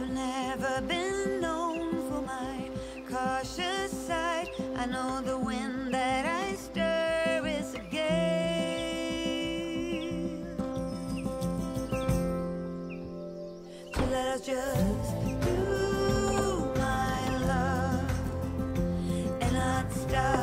I've never been known for my cautious side. I know the wind that I stir is a gale. So let us just do my love and not stop.